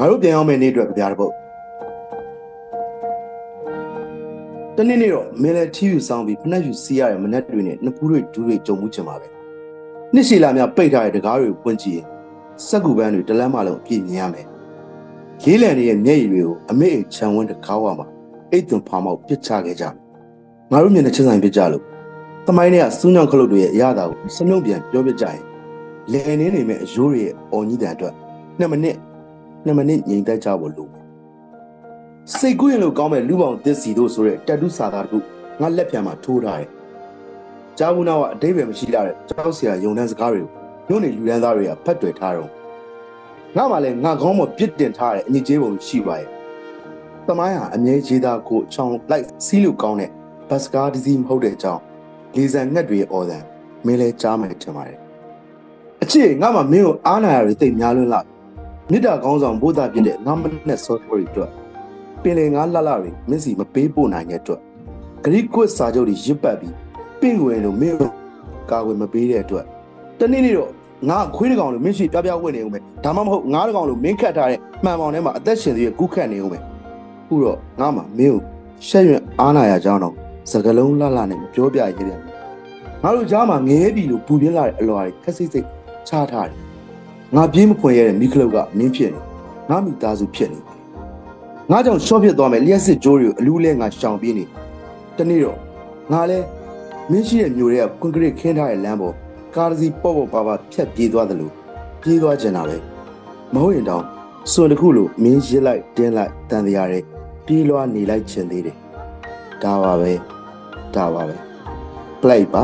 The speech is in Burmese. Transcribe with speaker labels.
Speaker 1: ငါတို့ပြန်ရောက်မယ့်နေ့အတွက်ကြပြားတစ်ပုတ်တနေ့နေ့တော့မင်းလည်းထီးယူဆောင်ပြီးဖနှက်ယူစီးရတဲ့မနက်တွေနဲ့နှစ်ဖူးတွေဒူးတွေကြုံမှုချင်ပါပဲနှစ်ရှည်လာများပိတ်ထားတဲ့တကားတွေကိုပွင့်ကြည့်ရင်စက်ကူပန်းတွေတလန်းမှလုံးအပြည့်မြင်ရမယ်ရေးလံရဲ့မျက်ရည်တွေကိုအမေအိမ်ခြံဝန်းတကားဝမှာအိတ်သွန်ဖာမောက်ပစ်ချခဲ့ကြငါတို့မျက်နှာချင်းဆိုင်ပစ်ကြလို့သမိုင်းတွေကစူးညောင်ခလုတ်တွေရဲ့အရသာကိုစမြုံပြန်ပြောပြကြရင်လယ်နေနေမဲ့အယိုးတွေရဲ့အော်ကြီးတန်အတွက်နှစ်မိနစ် နှစ်မိနစ်ငြိမ်သက်ကြဖို့လိုစိတ်ကူးရင်လို့ကောင်းမဲ့လူပေါင်းသစ်စီတို့ဆိုတဲ့တက်တူးစာသားတခုငါလက်ဖြံမှာထိုးထားတယ်။ကြားဘူးနောက်ကအတိတ်ပဲမရှိလာတဲ့ကြောက်စရာယုံနှန်းစကားတွေကိုညို့နေလူရန်သားတွေကဖတ်တွေ့ထားတော့ငါမှလည်းငါကောင်းမပြစ်တင်ထားတဲ့အညစ်အကြေးပုံရှိပါရဲ့။သမိုင်းဟာအမြဲခြေသားကိုချောင်းလိုက်စီးလို့ကောင်းတဲ့ဘတ်စကားတစ်စီးမဟုတ်တဲ့အကြောင်းလေးစံငှက်တွေရဲ့အော်ဒန်မင်းလဲကြားမယ်ထင်ပါတယ်။အချစ်ငါမှမင်းကိုအားနာရတွေတိတ်များလွန်းလာ မြစ်တာကောင်းဆောင်ဘိုးသားဖြစ်တဲ့ငါမနဲ့ဆော့ဖော်ရီအတွက်ပင်လယ်ငါလှလှတွေမင်းစီမပေးပို့နိုင်တဲ့အတွက်ဂရိကွတ်စာချုပ်တွေရစ်ပတ်ပြီးပင့်ဝင်လို့မင်းတို့ကာဝယ်မပေးတဲ့အတွက်တနေ့နေ့တော့ငါခွေးတကောင်လို့မင်းရှိပြပြဝင်နေဦးမယ်ဒါမှမဟုတ်ငါးတကောင်လို့မင်းခတ်ထားတဲ့မှန်ပေါင်ထဲမှာအသက်ရှင်သေးတဲ့ကူးခတ်နေဦးမယ်ခုတော့ငါမှမင်းကိုရှက်ရွံ့အားနာရကြောင်းတော့စကလုံးလှလှနဲ့ပြောပြရည်တယ်ငါတို့ကြားမှာငဲပြီလို့ပူပြင်းလာတဲ့အလွာတွေခက်စိတ်စိတ်ချထားတယ် ငါပြေးမခွင်ရတဲ့မိခလုတ်ကမင်းဖြစ်နေငါမိသားစုဖြစ်နေငါကြောင့်ရှော့ဖြစ်သွားမယ်လျှက်စစ်ကြိုးတွေကိုအလူးလဲငါရှောင်ပြေးနေတနေ့တော့ငါလဲမင်းရှိတဲ့မျိုးတွေကကွန်ကရစ်ခင်းထားတဲ့လမ်းပေါ်ကားတစ်စီးပေါ့ပေါ့ပါပါဖြတ်ပြေးသွားတယ်လို့ပြေးသွားကျင်တာပဲမဟုတ်ရင်တောင်စွန်တစ်ခုလို့မင်းရစ်လိုက်တင်းလိုက်တန်တရားတွေပြေးလွှားနေလိုက်ချင်သေးတယ်ဒါပါပဲဒါပါပဲ play ပါ